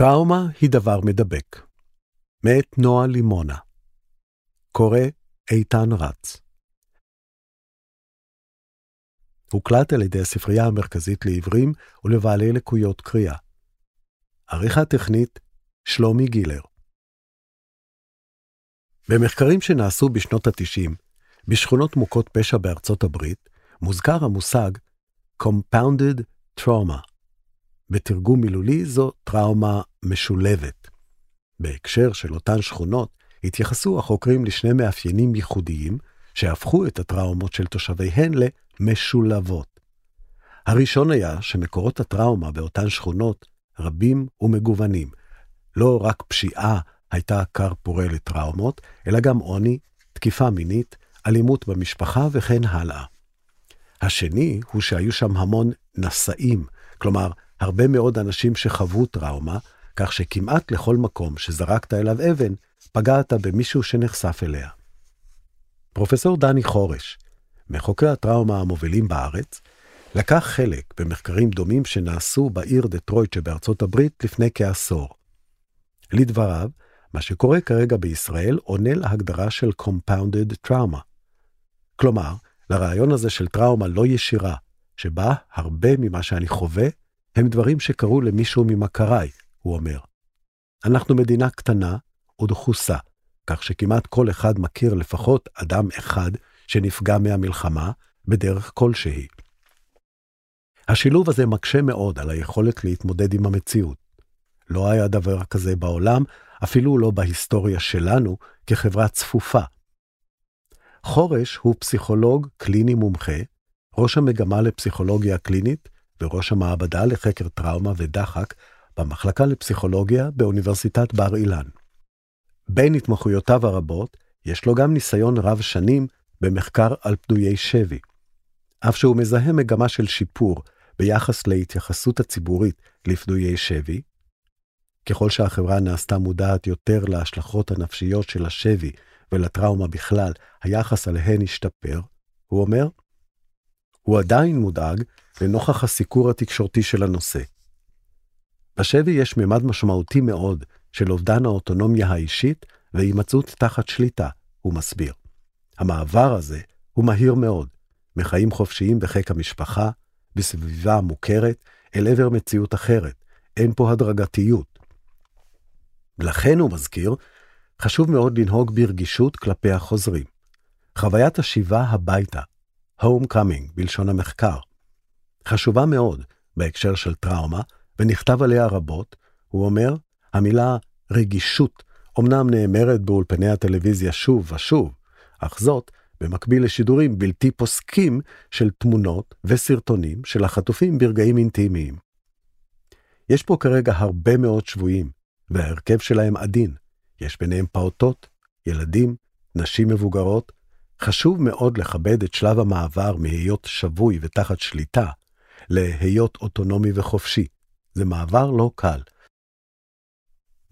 טראומה היא דבר מדבק. מאת נועה לימונה. קורא איתן רץ. הוקלט על ידי הספרייה המרכזית לעיוורים ולבעלי לקויות קריאה. עריכה טכנית שלומי גילר. במחקרים שנעשו בשנות ה-90, בשכונות מוכות פשע בארצות הברית, מוזכר המושג Compounded Trauma. בתרגום מילולי זו טראומה משולבת. בהקשר של אותן שכונות, התייחסו החוקרים לשני מאפיינים ייחודיים, שהפכו את הטראומות של תושביהן למשולבות. הראשון היה שמקורות הטראומה באותן שכונות רבים ומגוונים. לא רק פשיעה הייתה כר פורה לטראומות, אלא גם עוני, תקיפה מינית, אלימות במשפחה וכן הלאה. השני הוא שהיו שם המון נשאים, כלומר, הרבה מאוד אנשים שחוו טראומה, כך שכמעט לכל מקום שזרקת אליו אבן, פגעת במישהו שנחשף אליה. פרופסור דני חורש, מחוקרי הטראומה המובילים בארץ, לקח חלק במחקרים דומים שנעשו בעיר דטרויט שבארצות הברית לפני כעשור. לדבריו, מה שקורה כרגע בישראל עונה להגדרה של Compounded Trauma. כלומר, לרעיון הזה של טראומה לא ישירה, שבה הרבה ממה שאני חווה הם דברים שקרו למישהו ממכריי, הוא אומר. אנחנו מדינה קטנה ודחוסה, כך שכמעט כל אחד מכיר לפחות אדם אחד שנפגע מהמלחמה בדרך כלשהי. השילוב הזה מקשה מאוד על היכולת להתמודד עם המציאות. לא היה דבר כזה בעולם, אפילו לא בהיסטוריה שלנו, כחברה צפופה. חורש הוא פסיכולוג קליני מומחה, ראש המגמה לפסיכולוגיה קלינית וראש המעבדה לחקר טראומה ודחק במחלקה לפסיכולוגיה באוניברסיטת בר אילן. בין התמחויותיו הרבות, יש לו גם ניסיון רב שנים במחקר על פדויי שבי. אף שהוא מזהה מגמה של שיפור ביחס להתייחסות הציבורית לפדויי שבי, ככל שהחברה נעשתה מודעת יותר להשלכות הנפשיות של השבי ולטראומה בכלל, היחס עליהן השתפר, הוא אומר, הוא עדיין מודאג לנוכח הסיקור התקשורתי של הנושא. בשבי יש ממד משמעותי מאוד של אובדן האוטונומיה האישית והימצאות תחת שליטה, הוא מסביר. המעבר הזה הוא מהיר מאוד, מחיים חופשיים בחיק המשפחה, בסביבה מוכרת, אל עבר מציאות אחרת. אין פה הדרגתיות. לכן, הוא מזכיר, חשוב מאוד לנהוג ברגישות כלפי החוזרים. חוויית השיבה הביתה, Homecoming בלשון המחקר, חשובה מאוד בהקשר של טראומה, ונכתב עליה רבות, הוא אומר, המילה רגישות אמנם נאמרת באולפני הטלוויזיה שוב ושוב, אך זאת במקביל לשידורים בלתי פוסקים של תמונות וסרטונים של החטופים ברגעים אינטימיים. יש פה כרגע הרבה מאוד שבויים, וההרכב שלהם עדין. יש ביניהם פעוטות, ילדים, נשים מבוגרות. חשוב מאוד לכבד את שלב המעבר מהיות שבוי ותחת שליטה, להיות אוטונומי וחופשי. זה מעבר לא קל.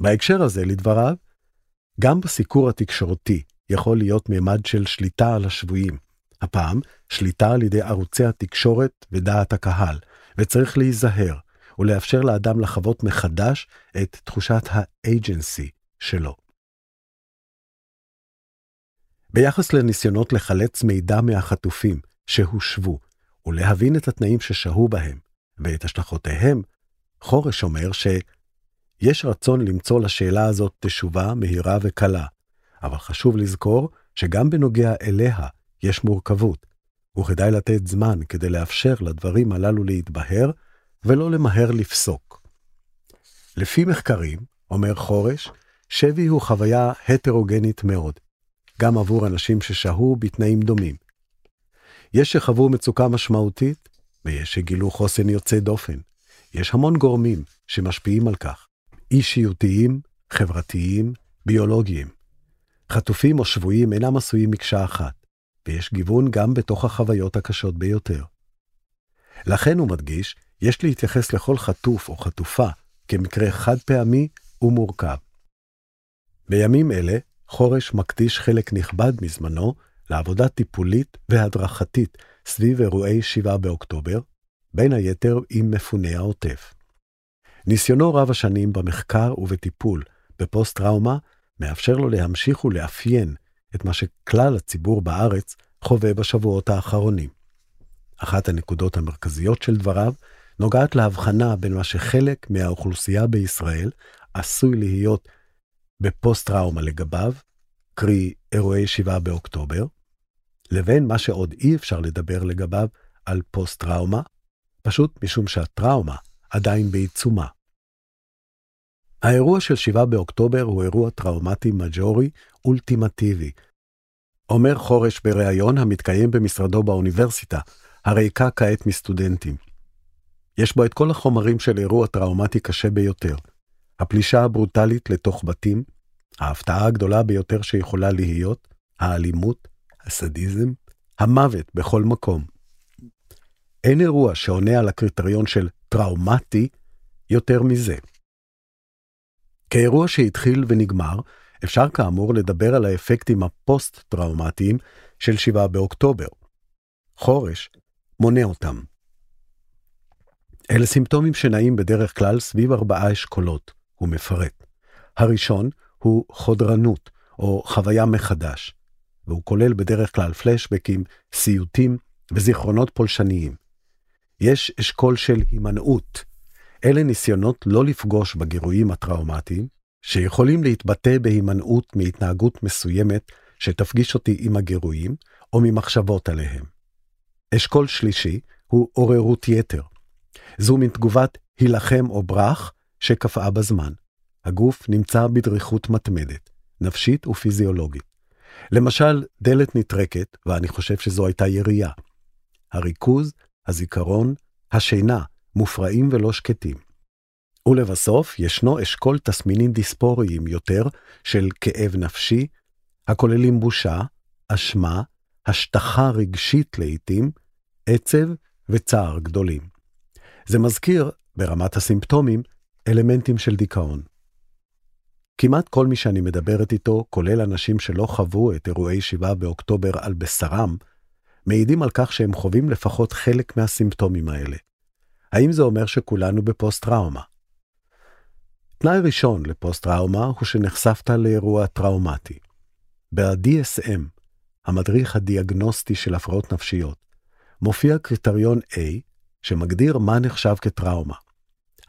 בהקשר הזה, לדבריו, גם בסיקור התקשורתי יכול להיות מימד של שליטה על השבויים. הפעם, שליטה על ידי ערוצי התקשורת ודעת הקהל, וצריך להיזהר ולאפשר לאדם לחוות מחדש את תחושת האג'נסי שלו. ביחס לניסיונות לחלץ מידע מהחטופים שהושבו, ולהבין את התנאים ששהו בהם ואת השלכותיהם, חורש אומר שיש רצון למצוא לשאלה הזאת תשובה מהירה וקלה, אבל חשוב לזכור שגם בנוגע אליה יש מורכבות, וכדאי לתת זמן כדי לאפשר לדברים הללו להתבהר, ולא למהר לפסוק. לפי מחקרים, אומר חורש, שבי הוא חוויה הטרוגנית מאוד, גם עבור אנשים ששהו בתנאים דומים. יש שחוו מצוקה משמעותית, ויש שגילו חוסן יוצא דופן. יש המון גורמים שמשפיעים על כך, אישיותיים, חברתיים, ביולוגיים. חטופים או שבויים אינם עשויים מקשה אחת, ויש גיוון גם בתוך החוויות הקשות ביותר. לכן הוא מדגיש, יש להתייחס לכל חטוף או חטופה כמקרה חד פעמי ומורכב. בימים אלה, חורש מקדיש חלק נכבד מזמנו לעבודה טיפולית והדרכתית סביב אירועי 7 באוקטובר, בין היתר עם מפוני העוטף. ניסיונו רב השנים במחקר ובטיפול בפוסט-טראומה מאפשר לו להמשיך ולאפיין את מה שכלל הציבור בארץ חווה בשבועות האחרונים. אחת הנקודות המרכזיות של דבריו נוגעת להבחנה בין מה שחלק מהאוכלוסייה בישראל עשוי להיות בפוסט-טראומה לגביו, קרי אירועי 7 באוקטובר, לבין מה שעוד אי אפשר לדבר לגביו על פוסט-טראומה, פשוט משום שהטראומה עדיין בעיצומה. האירוע של 7 באוקטובר הוא אירוע טראומטי מג'ורי אולטימטיבי. אומר חורש בריאיון המתקיים במשרדו באוניברסיטה, הריקה כעת מסטודנטים. יש בו את כל החומרים של אירוע טראומטי קשה ביותר. הפלישה הברוטלית לתוך בתים, ההפתעה הגדולה ביותר שיכולה להיות, האלימות, הסדיזם, המוות בכל מקום. אין אירוע שעונה על הקריטריון של טראומטי יותר מזה. כאירוע שהתחיל ונגמר, אפשר כאמור לדבר על האפקטים הפוסט-טראומטיים של 7 באוקטובר. חורש מונה אותם. אלה סימפטומים שנעים בדרך כלל סביב ארבעה אשכולות, הוא מפרט. הראשון הוא חודרנות, או חוויה מחדש, והוא כולל בדרך כלל פלשבקים, סיוטים וזיכרונות פולשניים. יש אשכול של הימנעות. אלה ניסיונות לא לפגוש בגירויים הטראומטיים, שיכולים להתבטא בהימנעות מהתנהגות מסוימת שתפגיש אותי עם הגירויים, או ממחשבות עליהם. אשכול שלישי הוא עוררות יתר. זו מין תגובת הילחם או ברח שקפאה בזמן. הגוף נמצא בדריכות מתמדת, נפשית ופיזיולוגית. למשל, דלת נטרקת, ואני חושב שזו הייתה ירייה. הריכוז, הזיכרון, השינה, מופרעים ולא שקטים. ולבסוף, ישנו אשכול תסמינים דיספוריים יותר של כאב נפשי, הכוללים בושה, אשמה, השטחה רגשית לעתים, עצב וצער גדולים. זה מזכיר, ברמת הסימפטומים, אלמנטים של דיכאון. כמעט כל מי שאני מדברת איתו, כולל אנשים שלא חוו את אירועי 7 באוקטובר על בשרם, מעידים על כך שהם חווים לפחות חלק מהסימפטומים האלה. האם זה אומר שכולנו בפוסט-טראומה? תנאי ראשון לפוסט-טראומה הוא שנחשפת לאירוע טראומטי. ב-DSM, המדריך הדיאגנוסטי של הפרעות נפשיות, מופיע קריטריון A, שמגדיר מה נחשב כטראומה.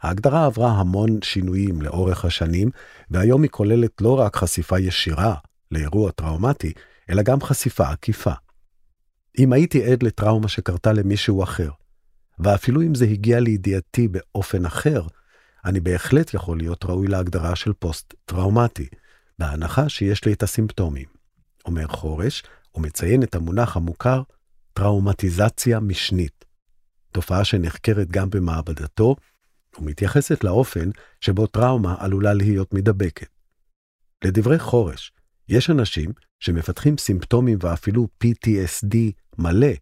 ההגדרה עברה המון שינויים לאורך השנים, והיום היא כוללת לא רק חשיפה ישירה לאירוע טראומטי, אלא גם חשיפה עקיפה. אם הייתי עד לטראומה שקרתה למישהו אחר, ואפילו אם זה הגיע לידיעתי באופן אחר, אני בהחלט יכול להיות ראוי להגדרה של פוסט-טראומטי, בהנחה שיש לי את הסימפטומים. אומר חורש, ומציין את המונח המוכר טראומטיזציה משנית, תופעה שנחקרת גם במעבדתו, ומתייחסת לאופן שבו טראומה עלולה להיות מידבקת. לדברי חורש, יש אנשים שמפתחים סימפטומים ואפילו PTSD מלא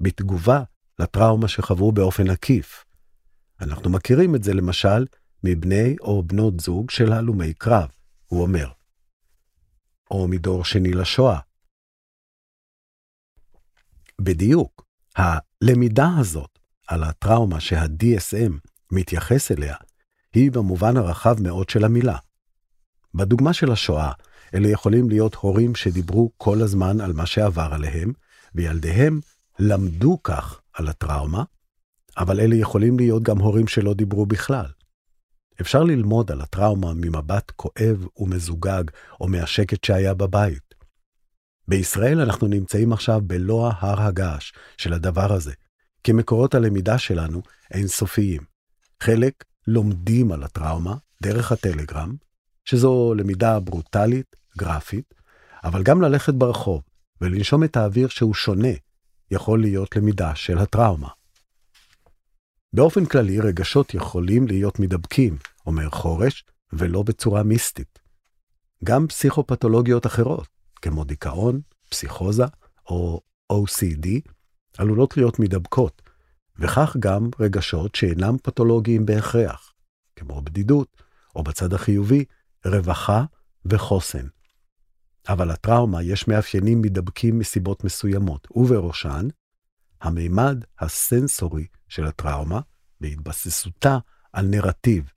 בתגובה לטראומה שחוו באופן עקיף. אנחנו מכירים את זה למשל מבני או בנות זוג של הלומי קרב, הוא אומר. או מדור שני לשואה. בדיוק, הלמידה הזאת על הטראומה שה-DSM מתייחס אליה, היא במובן הרחב מאוד של המילה. בדוגמה של השואה, אלה יכולים להיות הורים שדיברו כל הזמן על מה שעבר עליהם, וילדיהם למדו כך על הטראומה, אבל אלה יכולים להיות גם הורים שלא דיברו בכלל. אפשר ללמוד על הטראומה ממבט כואב ומזוגג, או מהשקט שהיה בבית. בישראל אנחנו נמצאים עכשיו בלוע הר הגעש של הדבר הזה, כי מקורות הלמידה שלנו אינסופיים. חלק לומדים על הטראומה דרך הטלגרם, שזו למידה ברוטלית, גרפית, אבל גם ללכת ברחוב ולנשום את האוויר שהוא שונה, יכול להיות למידה של הטראומה. באופן כללי, רגשות יכולים להיות מדבקים, אומר חורש, ולא בצורה מיסטית. גם פסיכופתולוגיות אחרות, כמו דיכאון, פסיכוזה או OCD, עלולות להיות מדבקות, וכך גם רגשות שאינם פתולוגיים בהכרח, כמו בדידות, או בצד החיובי, רווחה וחוסן. אבל לטראומה יש מאפיינים מדבקים מסיבות מסוימות, ובראשן, המימד הסנסורי של הטראומה בהתבססותה על נרטיב,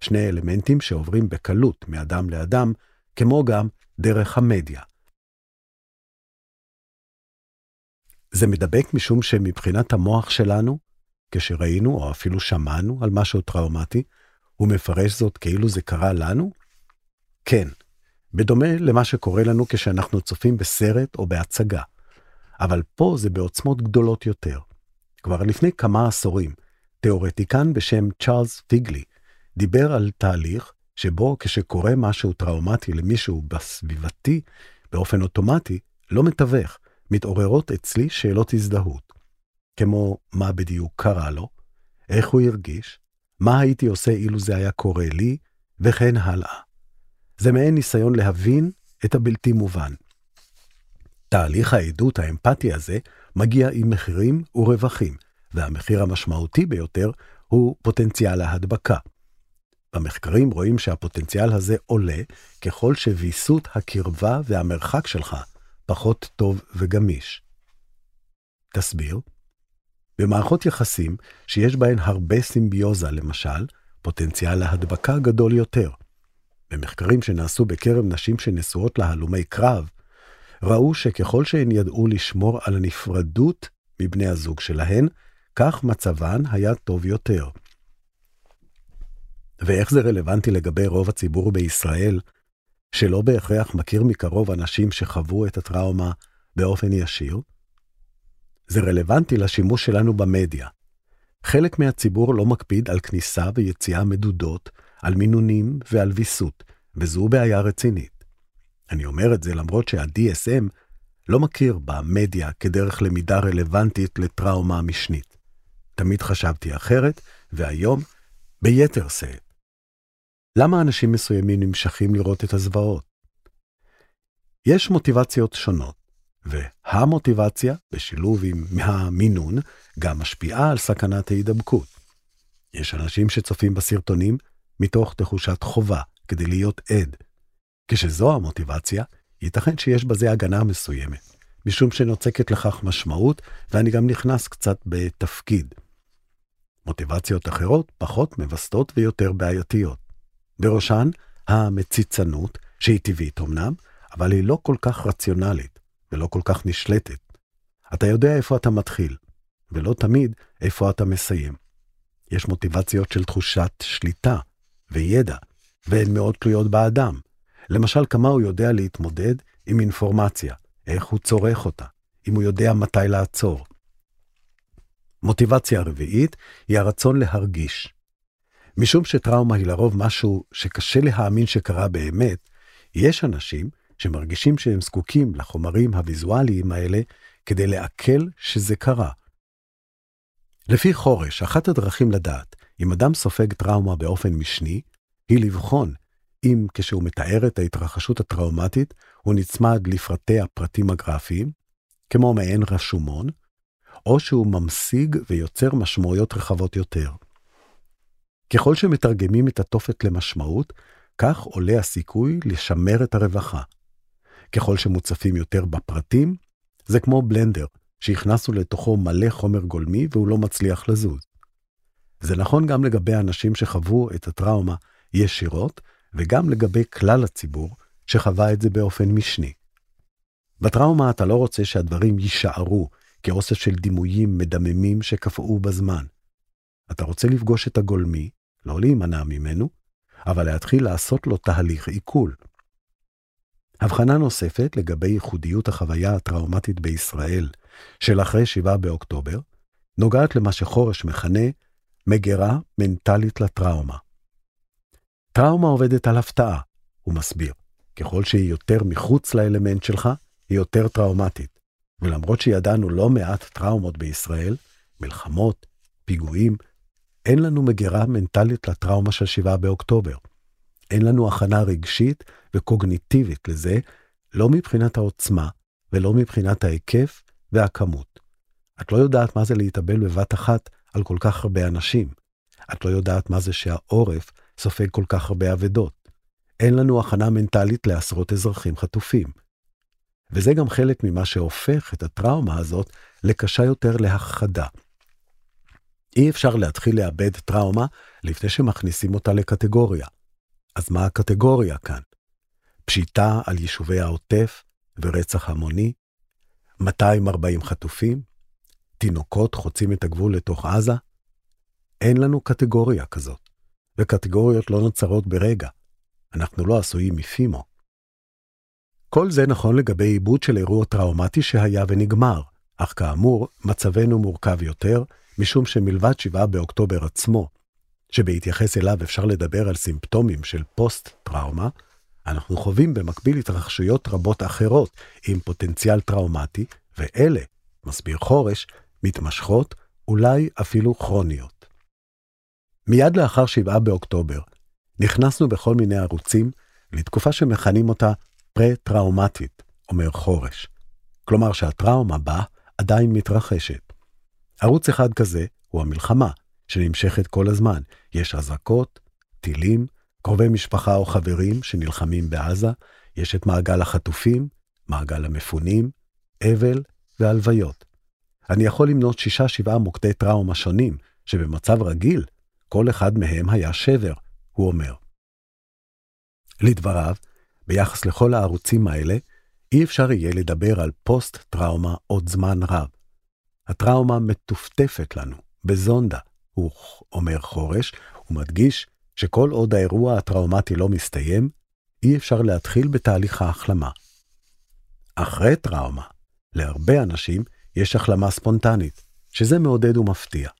שני אלמנטים שעוברים בקלות מאדם לאדם, כמו גם דרך המדיה. זה מדבק משום שמבחינת המוח שלנו, כשראינו או אפילו שמענו על משהו טראומטי, הוא מפרש זאת כאילו זה קרה לנו? כן, בדומה למה שקורה לנו כשאנחנו צופים בסרט או בהצגה. אבל פה זה בעוצמות גדולות יותר. כבר לפני כמה עשורים, תיאורטיקן בשם צ'ארלס פיגלי דיבר על תהליך שבו כשקורה משהו טראומטי למישהו בסביבתי, באופן אוטומטי, לא מתווך, מתעוררות אצלי שאלות הזדהות. כמו מה בדיוק קרה לו, איך הוא הרגיש, מה הייתי עושה אילו זה היה קורה לי, וכן הלאה. זה מעין ניסיון להבין את הבלתי מובן. תהליך העדות האמפתי הזה מגיע עם מחירים ורווחים, והמחיר המשמעותי ביותר הוא פוטנציאל ההדבקה. במחקרים רואים שהפוטנציאל הזה עולה ככל שוויסות הקרבה והמרחק שלך פחות טוב וגמיש. תסביר. במערכות יחסים שיש בהן הרבה סימביוזה, למשל, פוטנציאל ההדבקה גדול יותר. במחקרים שנעשו בקרב נשים שנשואות להלומי קרב, ראו שככל שהן ידעו לשמור על הנפרדות מבני הזוג שלהן, כך מצבן היה טוב יותר. ואיך זה רלוונטי לגבי רוב הציבור בישראל, שלא בהכרח מכיר מקרוב אנשים שחוו את הטראומה באופן ישיר? זה רלוונטי לשימוש שלנו במדיה. חלק מהציבור לא מקפיד על כניסה ויציאה מדודות, על מינונים ועל ויסות, וזו בעיה רצינית. אני אומר את זה למרות שה-DSM לא מכיר במדיה כדרך למידה רלוונטית לטראומה משנית. תמיד חשבתי אחרת, והיום ביתר שאת. למה אנשים מסוימים נמשכים לראות את הזוועות? יש מוטיבציות שונות, והמוטיבציה, בשילוב עם המינון, גם משפיעה על סכנת ההידבקות. יש אנשים שצופים בסרטונים מתוך תחושת חובה, כדי להיות עד. כשזו המוטיבציה, ייתכן שיש בזה הגנה מסוימת, משום שנוצקת לכך משמעות, ואני גם נכנס קצת בתפקיד. מוטיבציות אחרות פחות מווסתות ויותר בעייתיות. בראשן המציצנות, שהיא טבעית אמנם, אבל היא לא כל כך רציונלית ולא כל כך נשלטת. אתה יודע איפה אתה מתחיל, ולא תמיד איפה אתה מסיים. יש מוטיבציות של תחושת שליטה וידע, והן מאוד תלויות באדם. למשל, כמה הוא יודע להתמודד עם אינפורמציה, איך הוא צורך אותה, אם הוא יודע מתי לעצור. מוטיבציה רביעית היא הרצון להרגיש. משום שטראומה היא לרוב משהו שקשה להאמין שקרה באמת, יש אנשים שמרגישים שהם זקוקים לחומרים הוויזואליים האלה כדי לעכל שזה קרה. לפי חורש, אחת הדרכים לדעת אם אדם סופג טראומה באופן משני, היא לבחון אם כשהוא מתאר את ההתרחשות הטראומטית, הוא נצמד לפרטי הפרטים הגרפיים, כמו מעין רשומון, או שהוא ממשיג ויוצר משמעויות רחבות יותר. ככל שמתרגמים את התופת למשמעות, כך עולה הסיכוי לשמר את הרווחה. ככל שמוצפים יותר בפרטים, זה כמו בלנדר, שהכנסנו לתוכו מלא חומר גולמי והוא לא מצליח לזוז. זה נכון גם לגבי אנשים שחוו את הטראומה ישירות, וגם לגבי כלל הציבור שחווה את זה באופן משני. בטראומה אתה לא רוצה שהדברים יישארו כאוסף של דימויים מדממים שקפאו בזמן. אתה רוצה לפגוש את הגולמי, לא להימנע ממנו, אבל להתחיל לעשות לו תהליך עיכול. הבחנה נוספת לגבי ייחודיות החוויה הטראומטית בישראל של אחרי 7 באוקטובר, נוגעת למה שחורש מכנה מגירה מנטלית לטראומה. טראומה עובדת על הפתעה, הוא מסביר. ככל שהיא יותר מחוץ לאלמנט שלך, היא יותר טראומטית. ולמרות שידענו לא מעט טראומות בישראל, מלחמות, פיגועים, אין לנו מגירה מנטלית לטראומה של 7 באוקטובר. אין לנו הכנה רגשית וקוגניטיבית לזה, לא מבחינת העוצמה ולא מבחינת ההיקף והכמות. את לא יודעת מה זה להתאבל בבת אחת על כל כך הרבה אנשים. את לא יודעת מה זה שהעורף סופג כל כך הרבה אבדות. אין לנו הכנה מנטלית לעשרות אזרחים חטופים. וזה גם חלק ממה שהופך את הטראומה הזאת לקשה יותר להכחדה. אי אפשר להתחיל לאבד טראומה לפני שמכניסים אותה לקטגוריה. אז מה הקטגוריה כאן? פשיטה על יישובי העוטף ורצח המוני? 240 חטופים? תינוקות חוצים את הגבול לתוך עזה? אין לנו קטגוריה כזאת, וקטגוריות לא נוצרות ברגע. אנחנו לא עשויים מפימו. כל זה נכון לגבי עיבוד של אירוע טראומטי שהיה ונגמר, אך כאמור, מצבנו מורכב יותר, משום שמלבד 7 באוקטובר עצמו, שבהתייחס אליו אפשר לדבר על סימפטומים של פוסט-טראומה, אנחנו חווים במקביל התרחשויות רבות אחרות עם פוטנציאל טראומטי, ואלה, מסביר חורש, מתמשכות, אולי אפילו כרוניות. מיד לאחר 7 באוקטובר, נכנסנו בכל מיני ערוצים לתקופה שמכנים אותה פרה-טראומטית, אומר חורש. כלומר שהטראומה בה עדיין מתרחשת. ערוץ אחד כזה הוא המלחמה, שנמשכת כל הזמן. יש אזעקות, טילים, קרובי משפחה או חברים שנלחמים בעזה, יש את מעגל החטופים, מעגל המפונים, אבל והלוויות. אני יכול למנות שישה-שבעה מוקדי טראומה שונים, שבמצב רגיל, כל אחד מהם היה שבר, הוא אומר. לדבריו, ביחס לכל הערוצים האלה, אי אפשר יהיה לדבר על פוסט-טראומה עוד זמן רב. הטראומה מטופטפת לנו, בזונדה, הוא אומר חורש, ומדגיש שכל עוד האירוע הטראומטי לא מסתיים, אי אפשר להתחיל בתהליך ההחלמה. אחרי טראומה, להרבה אנשים יש החלמה ספונטנית, שזה מעודד ומפתיע.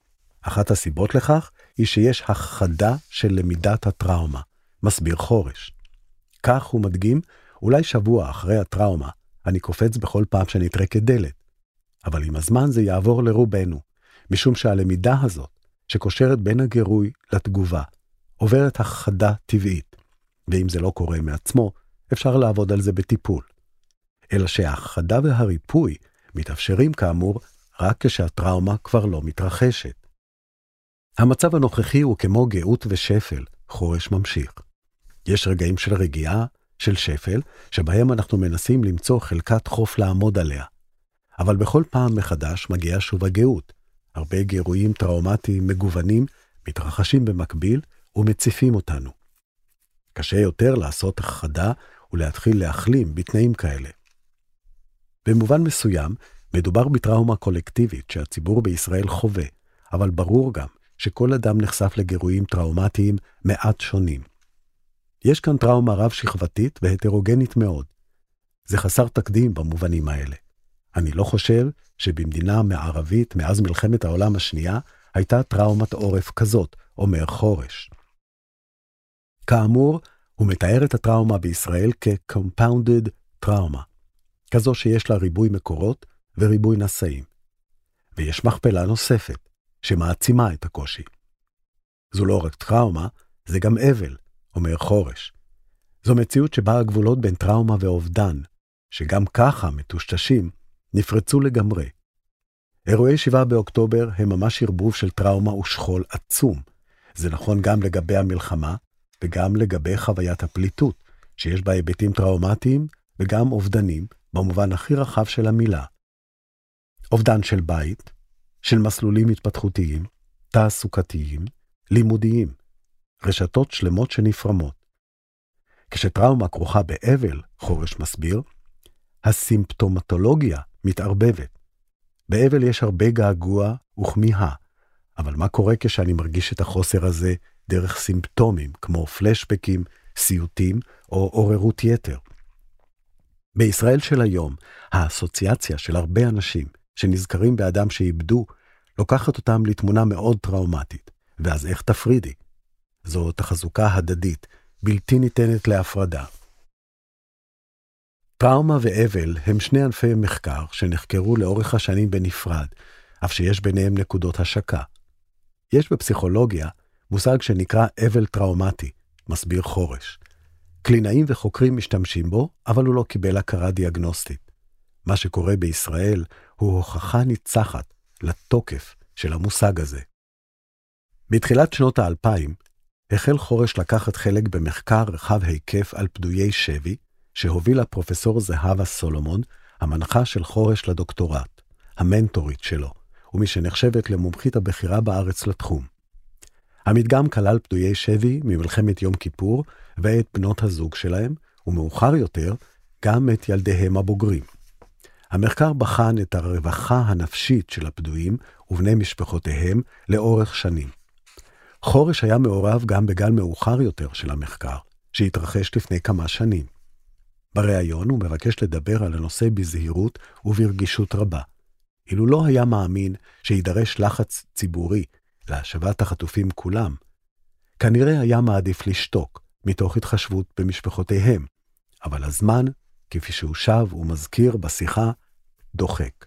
אחת הסיבות לכך היא שיש הכחדה של למידת הטראומה, מסביר חורש. כך הוא מדגים, אולי שבוע אחרי הטראומה, אני קופץ בכל פעם שנטרקת דלת. אבל עם הזמן זה יעבור לרובנו, משום שהלמידה הזאת, שקושרת בין הגירוי לתגובה, עוברת הכחדה טבעית, ואם זה לא קורה מעצמו, אפשר לעבוד על זה בטיפול. אלא שההכחדה והריפוי מתאפשרים כאמור רק כשהטראומה כבר לא מתרחשת. המצב הנוכחי הוא כמו גאות ושפל, חורש ממשיך. יש רגעים של רגיעה, של שפל, שבהם אנחנו מנסים למצוא חלקת חוף לעמוד עליה. אבל בכל פעם מחדש מגיעה שוב הגאות. הרבה גירויים טראומטיים מגוונים מתרחשים במקביל ומציפים אותנו. קשה יותר לעשות הכחדה ולהתחיל להחלים בתנאים כאלה. במובן מסוים, מדובר בטראומה קולקטיבית שהציבור בישראל חווה, אבל ברור גם שכל אדם נחשף לגירויים טראומטיים מעט שונים. יש כאן טראומה רב-שכבתית והטרוגנית מאוד. זה חסר תקדים במובנים האלה. אני לא חושב שבמדינה מערבית מאז מלחמת העולם השנייה הייתה טראומת עורף כזאת, אומר חורש. כאמור, הוא מתאר את הטראומה בישראל כ-compounded טראומה, כזו שיש לה ריבוי מקורות וריבוי נשאים. ויש מכפלה נוספת, שמעצימה את הקושי. זו לא רק טראומה, זה גם אבל, אומר חורש. זו מציאות שבה הגבולות בין טראומה ואובדן, שגם ככה מטושטשים, נפרצו לגמרי. אירועי 7 באוקטובר הם ממש ערבוב של טראומה ושכול עצום. זה נכון גם לגבי המלחמה, וגם לגבי חוויית הפליטות, שיש בה היבטים טראומטיים וגם אובדנים, במובן הכי רחב של המילה. אובדן של בית, של מסלולים התפתחותיים, תעסוקתיים, לימודיים, רשתות שלמות שנפרמות. כשטראומה כרוכה באבל, חורש מסביר, הסימפטומטולוגיה מתערבבת. באבל יש הרבה געגוע וכמיהה, אבל מה קורה כשאני מרגיש את החוסר הזה דרך סימפטומים כמו פלשבקים, סיוטים או עוררות יתר? בישראל של היום, האסוציאציה של הרבה אנשים שנזכרים באדם שאיבדו, לוקחת אותם לתמונה מאוד טראומטית. ואז איך תפרידי? זו תחזוקה הדדית, בלתי ניתנת להפרדה. טראומה ואבל הם שני ענפי מחקר שנחקרו לאורך השנים בנפרד, אף שיש ביניהם נקודות השקה. יש בפסיכולוגיה מושג שנקרא אבל טראומטי, מסביר חורש. קלינאים וחוקרים משתמשים בו, אבל הוא לא קיבל הכרה דיאגנוסטית. מה שקורה בישראל הוא הוכחה ניצחת לתוקף של המושג הזה. בתחילת שנות האלפיים החל חורש לקחת חלק במחקר רחב היקף על פדויי שבי, שהובילה פרופסור זהבה סולומון, המנחה של חורש לדוקטורט, המנטורית שלו, ומי שנחשבת למומחית הבכירה בארץ לתחום. המדגם כלל פדויי שבי ממלחמת יום כיפור ואת בנות הזוג שלהם, ומאוחר יותר, גם את ילדיהם הבוגרים. המחקר בחן את הרווחה הנפשית של הפדויים ובני משפחותיהם לאורך שנים. חורש היה מעורב גם בגל מאוחר יותר של המחקר, שהתרחש לפני כמה שנים. בריאיון הוא מבקש לדבר על הנושא בזהירות וברגישות רבה. אילו לא היה מאמין שידרש לחץ ציבורי להשבת החטופים כולם, כנראה היה מעדיף לשתוק, מתוך התחשבות במשפחותיהם, אבל הזמן, כפי שהוא שב ומזכיר בשיחה, דוחק.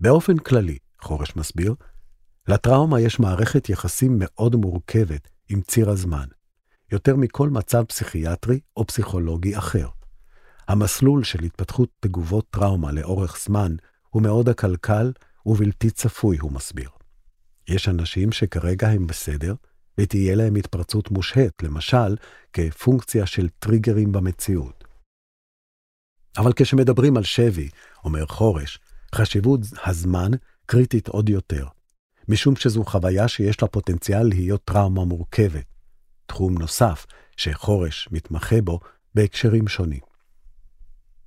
באופן כללי, חורש מסביר, לטראומה יש מערכת יחסים מאוד מורכבת עם ציר הזמן, יותר מכל מצב פסיכיאטרי או פסיכולוגי אחר. המסלול של התפתחות תגובות טראומה לאורך זמן הוא מאוד עקלקל ובלתי צפוי, הוא מסביר. יש אנשים שכרגע הם בסדר, ותהיה להם התפרצות מושהת, למשל, כפונקציה של טריגרים במציאות. אבל כשמדברים על שבי, אומר חורש, חשיבות הזמן קריטית עוד יותר, משום שזו חוויה שיש לה פוטנציאל להיות טראומה מורכבת. תחום נוסף שחורש מתמחה בו בהקשרים שונים.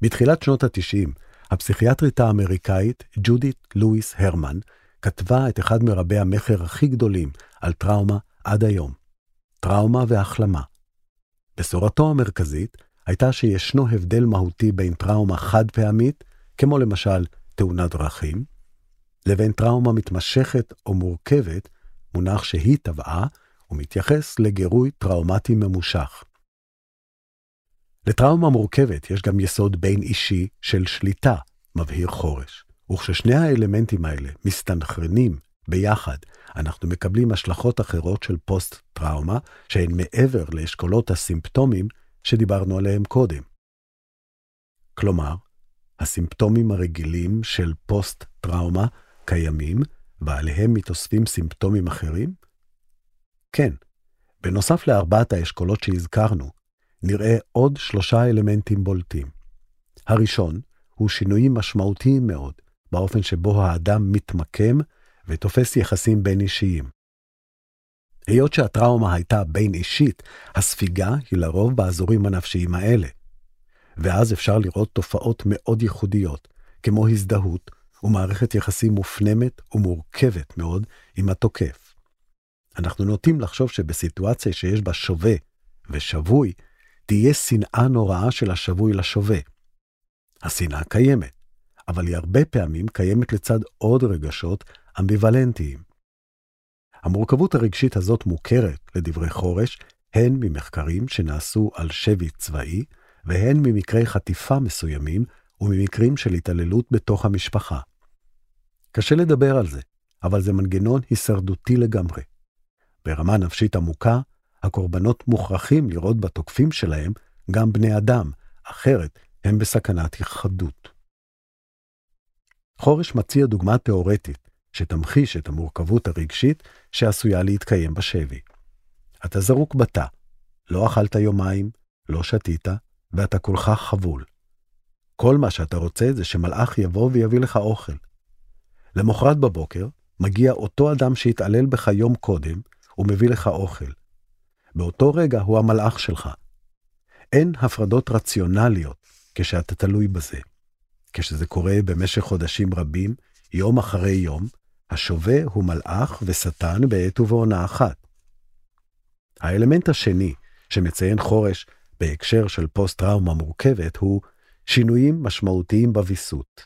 בתחילת שנות ה-90, הפסיכיאטרית האמריקאית ג'ודית לואיס הרמן כתבה את אחד מרבי המכר הכי גדולים על טראומה עד היום, טראומה והחלמה. בשורתו המרכזית הייתה שישנו הבדל מהותי בין טראומה חד פעמית, כמו למשל תאונת דרכים, לבין טראומה מתמשכת או מורכבת, מונח שהיא טבעה, ומתייחס לגירוי טראומטי ממושך. לטראומה מורכבת יש גם יסוד בין אישי של שליטה, מבהיר חורש, וכששני האלמנטים האלה מסתנכרנים ביחד, אנחנו מקבלים השלכות אחרות של פוסט-טראומה, שהן מעבר לאשכולות הסימפטומים שדיברנו עליהם קודם. כלומר, הסימפטומים הרגילים של פוסט-טראומה קיימים, ועליהם מתאספים סימפטומים אחרים? כן. בנוסף לארבעת האשכולות שהזכרנו, נראה עוד שלושה אלמנטים בולטים. הראשון הוא שינויים משמעותיים מאוד באופן שבו האדם מתמקם ותופס יחסים בין אישיים. היות שהטראומה הייתה בין אישית, הספיגה היא לרוב באזורים הנפשיים האלה. ואז אפשר לראות תופעות מאוד ייחודיות, כמו הזדהות ומערכת יחסים מופנמת ומורכבת מאוד עם התוקף. אנחנו נוטים לחשוב שבסיטואציה שיש בה שווה ושבוי, תהיה שנאה נוראה של השבוי לשווה. השנאה קיימת, אבל היא הרבה פעמים קיימת לצד עוד רגשות אמביוולנטיים. המורכבות הרגשית הזאת מוכרת, לדברי חורש, הן ממחקרים שנעשו על שבי צבאי, והן ממקרי חטיפה מסוימים וממקרים של התעללות בתוך המשפחה. קשה לדבר על זה, אבל זה מנגנון הישרדותי לגמרי. ברמה נפשית עמוקה, הקורבנות מוכרחים לראות בתוקפים שלהם גם בני אדם, אחרת הם בסכנת היחדות. חורש מציע דוגמה תאורטית שתמחיש את המורכבות הרגשית שעשויה להתקיים בשבי. אתה זרוק בתא, לא אכלת יומיים, לא שתית, ואתה כולך חבול. כל מה שאתה רוצה זה שמלאך יבוא ויביא לך אוכל. למחרת בבוקר, מגיע אותו אדם שהתעלל בך יום קודם, ומביא לך אוכל. באותו רגע הוא המלאך שלך. אין הפרדות רציונליות כשאתה תלוי בזה. כשזה קורה במשך חודשים רבים, יום אחרי יום, השווה הוא מלאך ושטן בעת ובעונה אחת. האלמנט השני שמציין חורש בהקשר של פוסט-טראומה מורכבת הוא שינויים משמעותיים בוויסות.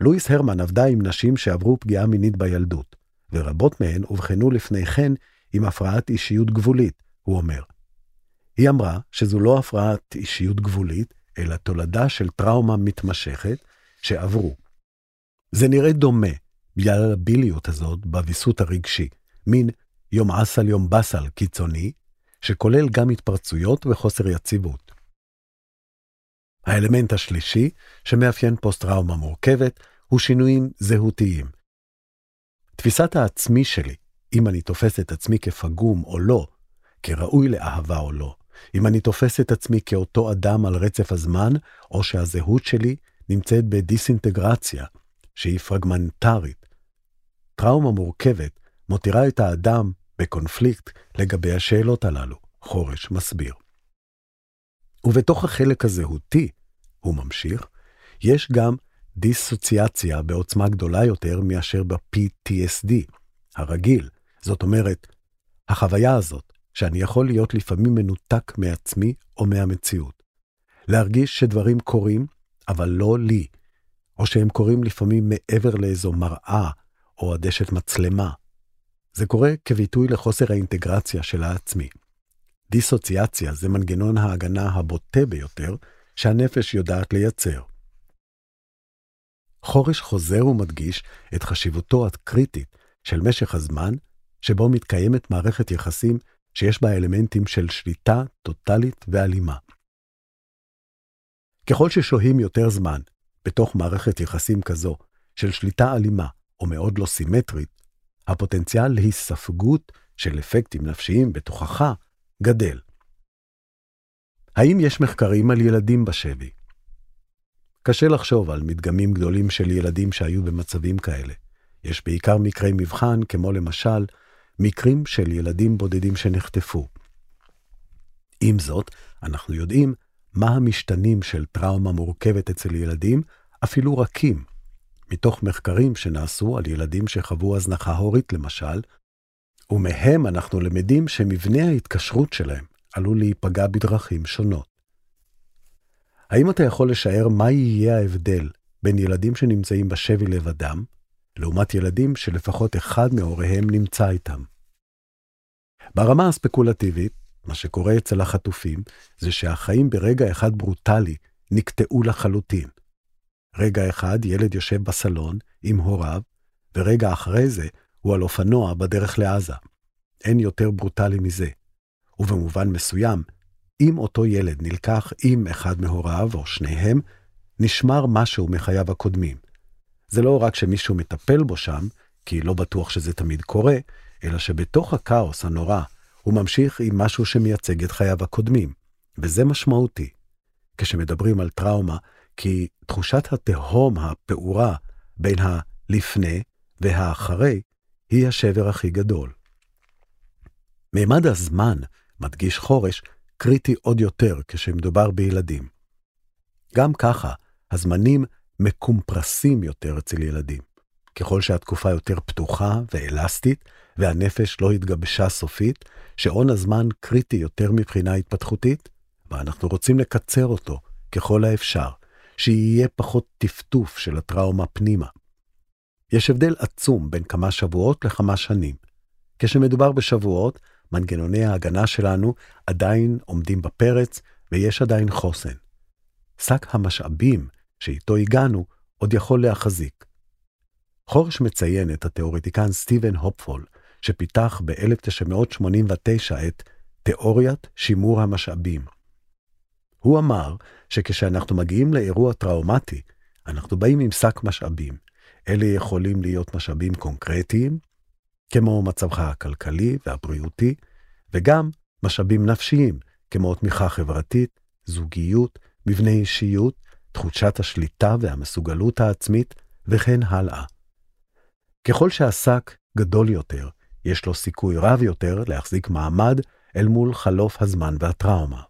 לואיס הרמן עבדה עם נשים שעברו פגיעה מינית בילדות, ורבות מהן אובחנו לפני כן עם הפרעת אישיות גבולית, הוא אומר. היא אמרה שזו לא הפרעת אישיות גבולית, אלא תולדה של טראומה מתמשכת שעברו. זה נראה דומה, בגלל הביליות הזאת בוויסות הרגשי, מין יום אסל יום באסל קיצוני, שכולל גם התפרצויות וחוסר יציבות. האלמנט השלישי, שמאפיין פוסט-טראומה מורכבת, הוא שינויים זהותיים. תפיסת העצמי שלי, אם אני תופס את עצמי כפגום או לא, כראוי לאהבה או לא, אם אני תופס את עצמי כאותו אדם על רצף הזמן, או שהזהות שלי נמצאת בדיסאינטגרציה, שהיא פרגמנטרית, טראומה מורכבת מותירה את האדם בקונפליקט לגבי השאלות הללו, חורש מסביר. ובתוך החלק הזהותי, הוא ממשיך, יש גם דיסוציאציה בעוצמה גדולה יותר מאשר ב-PTSD, הרגיל. זאת אומרת, החוויה הזאת, שאני יכול להיות לפעמים מנותק מעצמי או מהמציאות. להרגיש שדברים קורים, אבל לא לי, או שהם קורים לפעמים מעבר לאיזו מראה או עדשת מצלמה. זה קורה כביטוי לחוסר האינטגרציה של העצמי. דיסוציאציה זה מנגנון ההגנה הבוטה ביותר שהנפש יודעת לייצר. חורש חוזר ומדגיש את חשיבותו הקריטית של משך הזמן שבו מתקיימת מערכת יחסים שיש בה אלמנטים של שליטה טוטלית ואלימה. ככל ששוהים יותר זמן בתוך מערכת יחסים כזו של שליטה אלימה או מאוד לא סימטרית, הפוטנציאל להיספגות של אפקטים נפשיים בתוכחה גדל. האם יש מחקרים על ילדים בשבי? קשה לחשוב על מדגמים גדולים של ילדים שהיו במצבים כאלה. יש בעיקר מקרי מבחן, כמו למשל, מקרים של ילדים בודדים שנחטפו. עם זאת, אנחנו יודעים מה המשתנים של טראומה מורכבת אצל ילדים, אפילו רכים. מתוך מחקרים שנעשו על ילדים שחוו הזנחה הורית, למשל, ומהם אנחנו למדים שמבנה ההתקשרות שלהם עלול להיפגע בדרכים שונות. האם אתה יכול לשער מה יהיה ההבדל בין ילדים שנמצאים בשבי לבדם, לעומת ילדים שלפחות אחד מהוריהם נמצא איתם? ברמה הספקולטיבית, מה שקורה אצל החטופים, זה שהחיים ברגע אחד ברוטלי נקטעו לחלוטין. רגע אחד ילד יושב בסלון עם הוריו, ורגע אחרי זה הוא על אופנוע בדרך לעזה. אין יותר ברוטלי מזה. ובמובן מסוים, אם אותו ילד נלקח עם אחד מהוריו או שניהם, נשמר משהו מחייו הקודמים. זה לא רק שמישהו מטפל בו שם, כי לא בטוח שזה תמיד קורה, אלא שבתוך הכאוס הנורא, הוא ממשיך עם משהו שמייצג את חייו הקודמים, וזה משמעותי. כשמדברים על טראומה, כי תחושת התהום הפעורה בין הלפני והאחרי היא השבר הכי גדול. מימד הזמן, מדגיש חורש, קריטי עוד יותר כשמדובר בילדים. גם ככה, הזמנים מקומפרסים יותר אצל ילדים. ככל שהתקופה יותר פתוחה ואלסטית, והנפש לא התגבשה סופית, שעון הזמן קריטי יותר מבחינה התפתחותית, ואנחנו רוצים לקצר אותו ככל האפשר, שיהיה פחות טפטוף של הטראומה פנימה. יש הבדל עצום בין כמה שבועות לכמה שנים. כשמדובר בשבועות, מנגנוני ההגנה שלנו עדיין עומדים בפרץ ויש עדיין חוסן. שק המשאבים שאיתו הגענו עוד יכול להחזיק. חורש מציין את התיאורטיקן סטיבן הופפול, שפיתח ב-1989 את תיאוריית שימור המשאבים. הוא אמר שכשאנחנו מגיעים לאירוע טראומטי, אנחנו באים עם שק משאבים. אלה יכולים להיות משאבים קונקרטיים, כמו מצבך הכלכלי והבריאותי, וגם משאבים נפשיים, כמו תמיכה חברתית, זוגיות, מבנה אישיות, תחושת השליטה והמסוגלות העצמית, וכן הלאה. ככל שהשק גדול יותר, יש לו סיכוי רב יותר להחזיק מעמד אל מול חלוף הזמן והטראומה.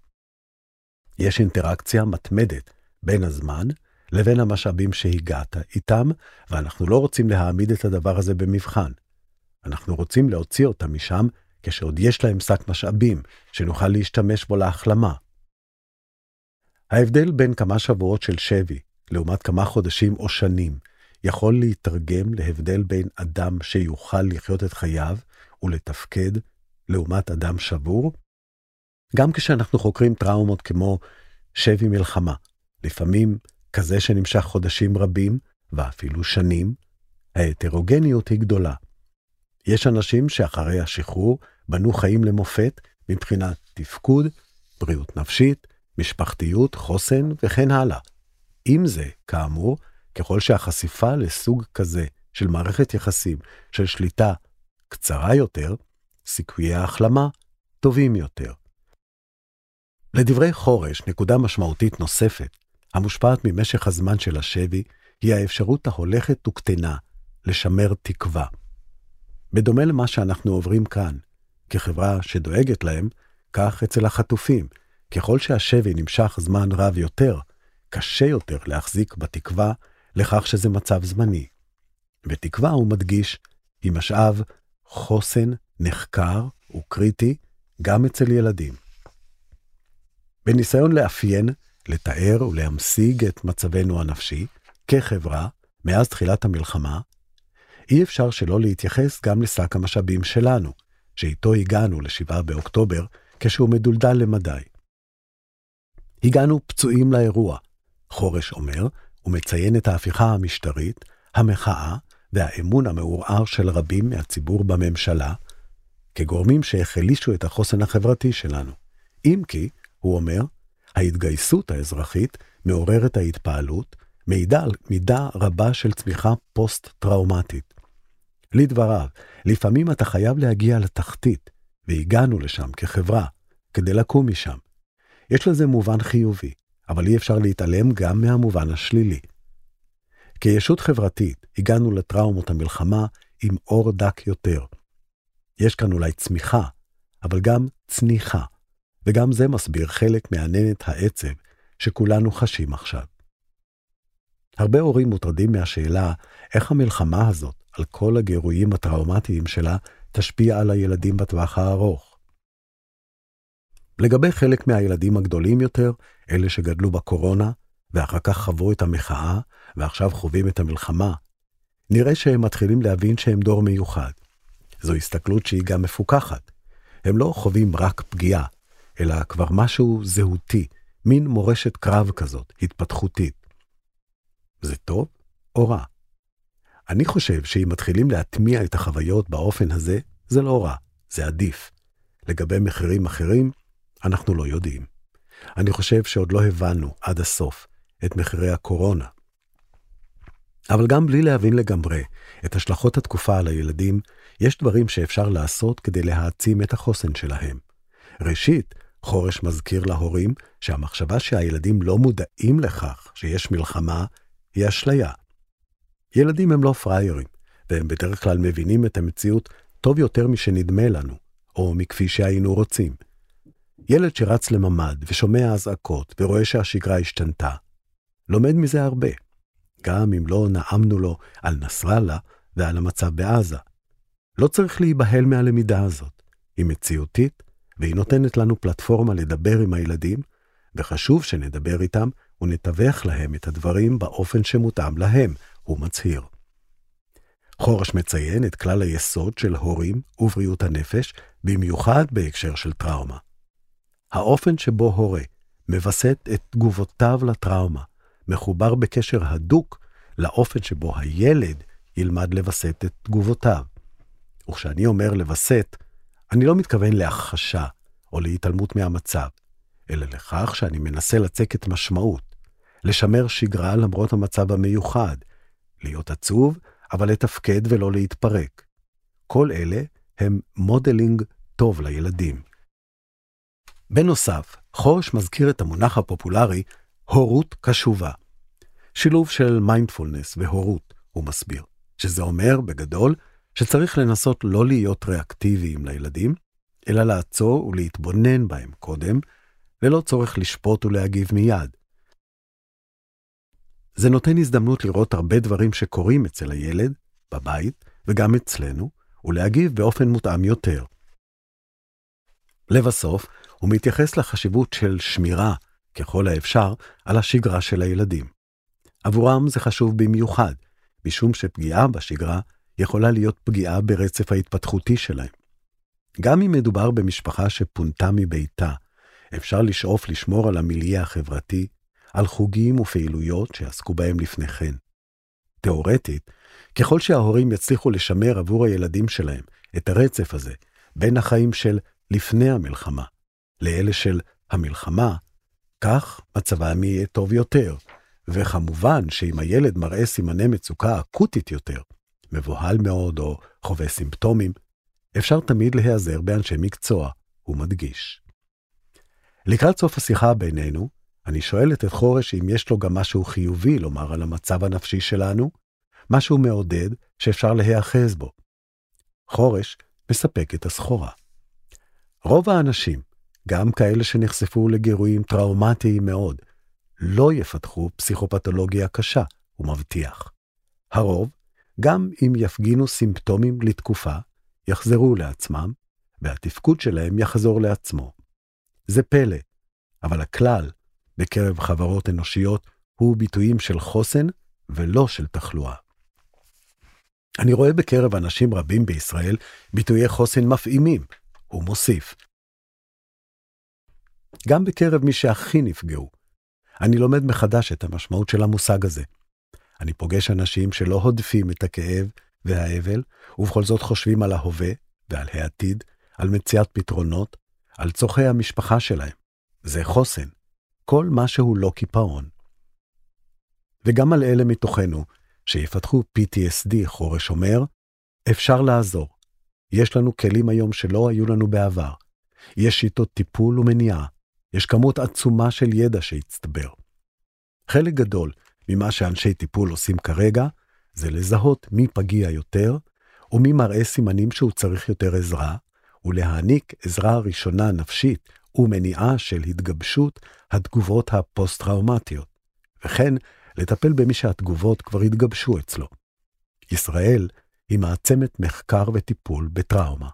יש אינטראקציה מתמדת בין הזמן לבין המשאבים שהגעת איתם, ואנחנו לא רוצים להעמיד את הדבר הזה במבחן. אנחנו רוצים להוציא אותם משם כשעוד יש להם שק משאבים, שנוכל להשתמש בו להחלמה. ההבדל בין כמה שבועות של שבי לעומת כמה חודשים או שנים יכול להתרגם להבדל בין אדם שיוכל לחיות את חייו ולתפקד לעומת אדם שבור? גם כשאנחנו חוקרים טראומות כמו שבי מלחמה, לפעמים כזה שנמשך חודשים רבים ואפילו שנים, ההטרוגניות היא גדולה. יש אנשים שאחרי השחרור בנו חיים למופת מבחינת תפקוד, בריאות נפשית, משפחתיות, חוסן וכן הלאה. עם זה, כאמור, ככל שהחשיפה לסוג כזה של מערכת יחסים של שליטה קצרה יותר, סיכויי ההחלמה טובים יותר. לדברי חורש, נקודה משמעותית נוספת, המושפעת ממשך הזמן של השבי, היא האפשרות ההולכת וקטנה לשמר תקווה. בדומה למה שאנחנו עוברים כאן, כחברה שדואגת להם, כך אצל החטופים. ככל שהשבי נמשך זמן רב יותר, קשה יותר להחזיק בתקווה לכך שזה מצב זמני. ותקווה, הוא מדגיש, היא משאב חוסן נחקר וקריטי גם אצל ילדים. בניסיון לאפיין, לתאר ולהמשיג את מצבנו הנפשי, כחברה, מאז תחילת המלחמה, אי אפשר שלא להתייחס גם לשק המשאבים שלנו, שאיתו הגענו ל-7 באוקטובר, כשהוא מדולדל למדי. הגענו פצועים לאירוע, חורש אומר, ומציין את ההפיכה המשטרית, המחאה והאמון המעורער של רבים מהציבור בממשלה, כגורמים שהחלישו את החוסן החברתי שלנו. אם כי, הוא אומר, ההתגייסות האזרחית מעוררת ההתפעלות, מעידה על מידה רבה של צמיחה פוסט-טראומטית. לדבריו, לפעמים אתה חייב להגיע לתחתית, והגענו לשם כחברה, כדי לקום משם. יש לזה מובן חיובי, אבל אי אפשר להתעלם גם מהמובן השלילי. כישות חברתית, הגענו לטראומות המלחמה עם אור דק יותר. יש כאן אולי צמיחה, אבל גם צניחה, וגם זה מסביר חלק מעננת העצב שכולנו חשים עכשיו. הרבה הורים מוטרדים מהשאלה איך המלחמה הזאת, על כל הגירויים הטראומטיים שלה, תשפיע על הילדים בטווח הארוך. לגבי חלק מהילדים הגדולים יותר, אלה שגדלו בקורונה, ואחר כך חוו את המחאה, ועכשיו חווים את המלחמה, נראה שהם מתחילים להבין שהם דור מיוחד. זו הסתכלות שהיא גם מפוקחת. הם לא חווים רק פגיעה, אלא כבר משהו זהותי, מין מורשת קרב כזאת, התפתחותית. זה טוב או רע? אני חושב שאם מתחילים להטמיע את החוויות באופן הזה, זה לא רע, זה עדיף. לגבי מחירים אחרים, אנחנו לא יודעים. אני חושב שעוד לא הבנו עד הסוף את מחירי הקורונה. אבל גם בלי להבין לגמרי את השלכות התקופה על הילדים, יש דברים שאפשר לעשות כדי להעצים את החוסן שלהם. ראשית, חורש מזכיר להורים שהמחשבה שהילדים לא מודעים לכך שיש מלחמה היא אשליה. ילדים הם לא פראיירים, והם בדרך כלל מבינים את המציאות טוב יותר משנדמה לנו, או מכפי שהיינו רוצים. ילד שרץ לממ"ד ושומע אזעקות ורואה שהשגרה השתנתה, לומד מזה הרבה, גם אם לא נאמנו לו על נסראללה ועל המצב בעזה. לא צריך להיבהל מהלמידה הזאת, היא מציאותית, והיא נותנת לנו פלטפורמה לדבר עם הילדים, וחשוב שנדבר איתם ונתווך להם את הדברים באופן שמותאם להם, הוא מצהיר. חורש מציין את כלל היסוד של הורים ובריאות הנפש, במיוחד בהקשר של טראומה. האופן שבו הורה מווסת את תגובותיו לטראומה, מחובר בקשר הדוק לאופן שבו הילד ילמד לווסת את תגובותיו. וכשאני אומר לווסת, אני לא מתכוון להכחשה או להתעלמות מהמצב, אלא לכך שאני מנסה לצקת משמעות, לשמר שגרה למרות המצב המיוחד, להיות עצוב, אבל לתפקד ולא להתפרק. כל אלה הם modeling טוב לילדים. בנוסף, חורש מזכיר את המונח הפופולרי הורות קשובה. שילוב של מיינדפולנס והורות, הוא מסביר, שזה אומר, בגדול, שצריך לנסות לא להיות ריאקטיביים לילדים, אלא לעצור ולהתבונן בהם קודם, ללא צורך לשפוט ולהגיב מיד. זה נותן הזדמנות לראות הרבה דברים שקורים אצל הילד, בבית, וגם אצלנו, ולהגיב באופן מותאם יותר. לבסוף, הוא מתייחס לחשיבות של שמירה, ככל האפשר, על השגרה של הילדים. עבורם זה חשוב במיוחד, משום שפגיעה בשגרה יכולה להיות פגיעה ברצף ההתפתחותי שלהם. גם אם מדובר במשפחה שפונתה מביתה, אפשר לשאוף לשמור על המיליה החברתי, על חוגים ופעילויות שעסקו בהם לפני כן. תאורטית, ככל שההורים יצליחו לשמר עבור הילדים שלהם את הרצף הזה בין החיים של לפני המלחמה לאלה של המלחמה, כך מצבם יהיה טוב יותר. וכמובן שאם הילד מראה סימני מצוקה אקוטית יותר, מבוהל מאוד או חווה סימפטומים, אפשר תמיד להיעזר באנשי מקצוע, הוא מדגיש. לקראת סוף השיחה בינינו, אני שואלת את חורש אם יש לו גם משהו חיובי לומר על המצב הנפשי שלנו, משהו מעודד שאפשר להיאחז בו. חורש מספק את הסחורה. רוב האנשים, גם כאלה שנחשפו לגירויים טראומטיים מאוד, לא יפתחו פסיכופתולוגיה קשה, הוא מבטיח. הרוב, גם אם יפגינו סימפטומים לתקופה, יחזרו לעצמם, והתפקוד שלהם יחזור לעצמו. זה פלא, אבל הכלל בקרב חברות אנושיות הוא ביטויים של חוסן ולא של תחלואה. אני רואה בקרב אנשים רבים בישראל ביטויי חוסן מפעימים, הוא מוסיף. גם בקרב מי שהכי נפגעו. אני לומד מחדש את המשמעות של המושג הזה. אני פוגש אנשים שלא הודפים את הכאב והאבל, ובכל זאת חושבים על ההווה ועל העתיד, על מציאת פתרונות, על צורכי המשפחה שלהם. זה חוסן. כל מה שהוא לא קיפאון. וגם על אלה מתוכנו שיפתחו PTSD, חורש אומר, אפשר לעזור. יש לנו כלים היום שלא היו לנו בעבר. יש שיטות טיפול ומניעה. יש כמות עצומה של ידע שהצטבר. חלק גדול ממה שאנשי טיפול עושים כרגע, זה לזהות מי פגיע יותר, ומי מראה סימנים שהוא צריך יותר עזרה, ולהעניק עזרה ראשונה נפשית ומניעה של התגבשות התגובות הפוסט-טראומטיות, וכן לטפל במי שהתגובות כבר התגבשו אצלו. ישראל היא מעצמת מחקר וטיפול בטראומה.